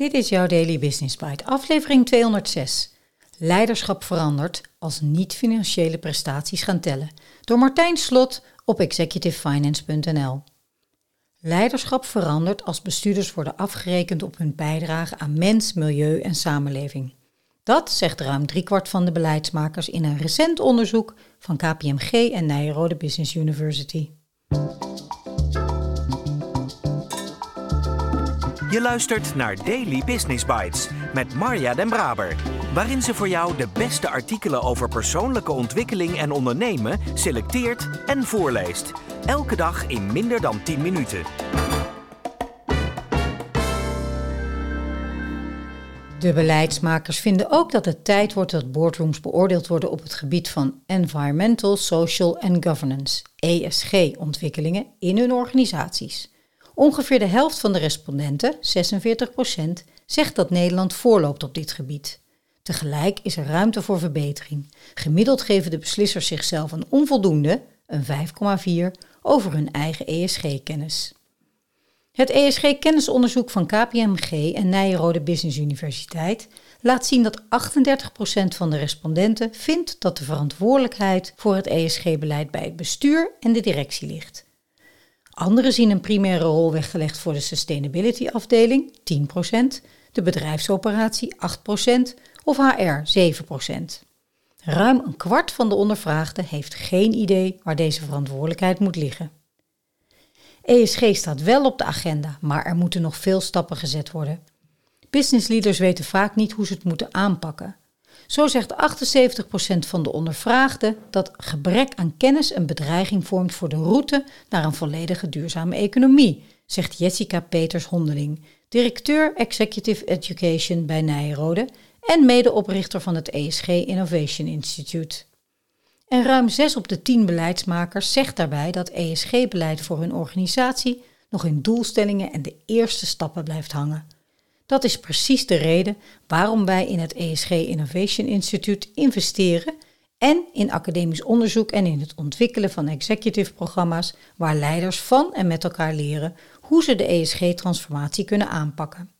Dit is jouw Daily Business Bite, aflevering 206. Leiderschap verandert als niet-financiële prestaties gaan tellen. Door Martijn Slot op executivefinance.nl. Leiderschap verandert als bestuurders worden afgerekend op hun bijdrage aan mens, milieu en samenleving. Dat zegt ruim driekwart van de beleidsmakers in een recent onderzoek van KPMG en Nijrode Business University. Je luistert naar Daily Business Bites met Marja Den Braber, waarin ze voor jou de beste artikelen over persoonlijke ontwikkeling en ondernemen selecteert en voorleest. Elke dag in minder dan 10 minuten. De beleidsmakers vinden ook dat het tijd wordt dat boardrooms beoordeeld worden op het gebied van environmental, social en governance, ESG-ontwikkelingen in hun organisaties. Ongeveer de helft van de respondenten, 46%, zegt dat Nederland voorloopt op dit gebied. Tegelijk is er ruimte voor verbetering. Gemiddeld geven de beslissers zichzelf een onvoldoende, een 5,4, over hun eigen ESG-kennis. Het ESG-kennisonderzoek van KPMG en Nijrode Business Universiteit laat zien dat 38% van de respondenten vindt dat de verantwoordelijkheid voor het ESG-beleid bij het bestuur en de directie ligt. Anderen zien een primaire rol weggelegd voor de sustainability afdeling, 10%, de bedrijfsoperatie, 8% of HR, 7%. Ruim een kwart van de ondervraagden heeft geen idee waar deze verantwoordelijkheid moet liggen. ESG staat wel op de agenda, maar er moeten nog veel stappen gezet worden. Business leaders weten vaak niet hoe ze het moeten aanpakken. Zo zegt 78% van de ondervraagden dat gebrek aan kennis een bedreiging vormt voor de route naar een volledige duurzame economie, zegt Jessica Peters-Hondeling, directeur Executive Education bij Nijrode en medeoprichter van het ESG Innovation Institute. En ruim 6 op de 10 beleidsmakers zegt daarbij dat ESG-beleid voor hun organisatie nog in doelstellingen en de eerste stappen blijft hangen. Dat is precies de reden waarom wij in het ESG Innovation Institute investeren en in academisch onderzoek en in het ontwikkelen van executive programma's waar leiders van en met elkaar leren hoe ze de ESG-transformatie kunnen aanpakken.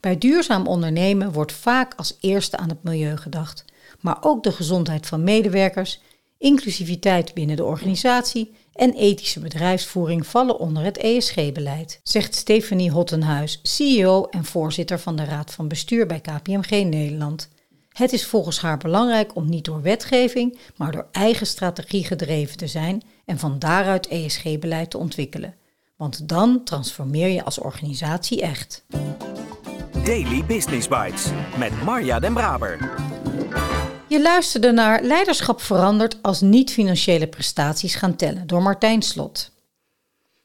Bij duurzaam ondernemen wordt vaak als eerste aan het milieu gedacht, maar ook de gezondheid van medewerkers, inclusiviteit binnen de organisatie en ethische bedrijfsvoering vallen onder het ESG-beleid, zegt Stephanie Hottenhuis, CEO en voorzitter van de Raad van Bestuur bij KPMG Nederland. Het is volgens haar belangrijk om niet door wetgeving, maar door eigen strategie gedreven te zijn en van daaruit ESG-beleid te ontwikkelen. Want dan transformeer je als organisatie echt. Daily Business Bites met Marja Den Braber. Je luisterde naar Leiderschap verandert als niet-financiële prestaties gaan tellen door Martijn Slot.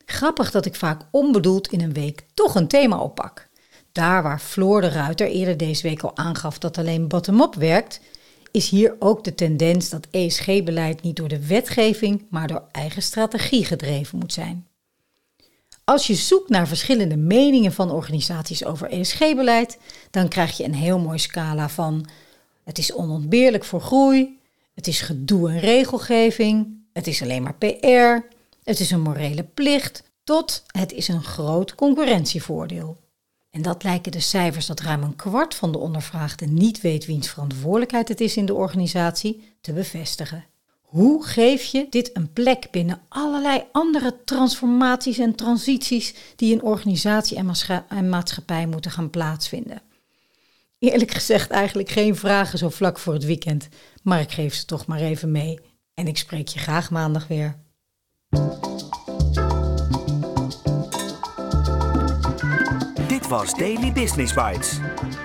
Grappig dat ik vaak onbedoeld in een week toch een thema oppak. Daar waar Floor de Ruiter eerder deze week al aangaf dat alleen bottom-up werkt, is hier ook de tendens dat ESG-beleid niet door de wetgeving, maar door eigen strategie gedreven moet zijn. Als je zoekt naar verschillende meningen van organisaties over ESG-beleid, dan krijg je een heel mooi scala van het is onontbeerlijk voor groei. Het is gedoe en regelgeving. Het is alleen maar PR. Het is een morele plicht. Tot het is een groot concurrentievoordeel. En dat lijken de cijfers dat ruim een kwart van de ondervraagden niet weet wiens verantwoordelijkheid het is in de organisatie te bevestigen. Hoe geef je dit een plek binnen allerlei andere transformaties en transities die in organisatie en maatschappij moeten gaan plaatsvinden? Eerlijk gezegd eigenlijk geen vragen zo vlak voor het weekend. Maar ik geef ze toch maar even mee. En ik spreek je graag maandag weer. Dit was Daily Business Bites.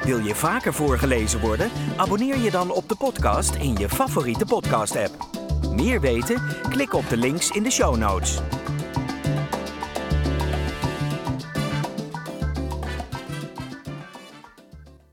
Wil je vaker voorgelezen worden? Abonneer je dan op de podcast in je favoriete podcast-app. Meer weten? Klik op de links in de show notes.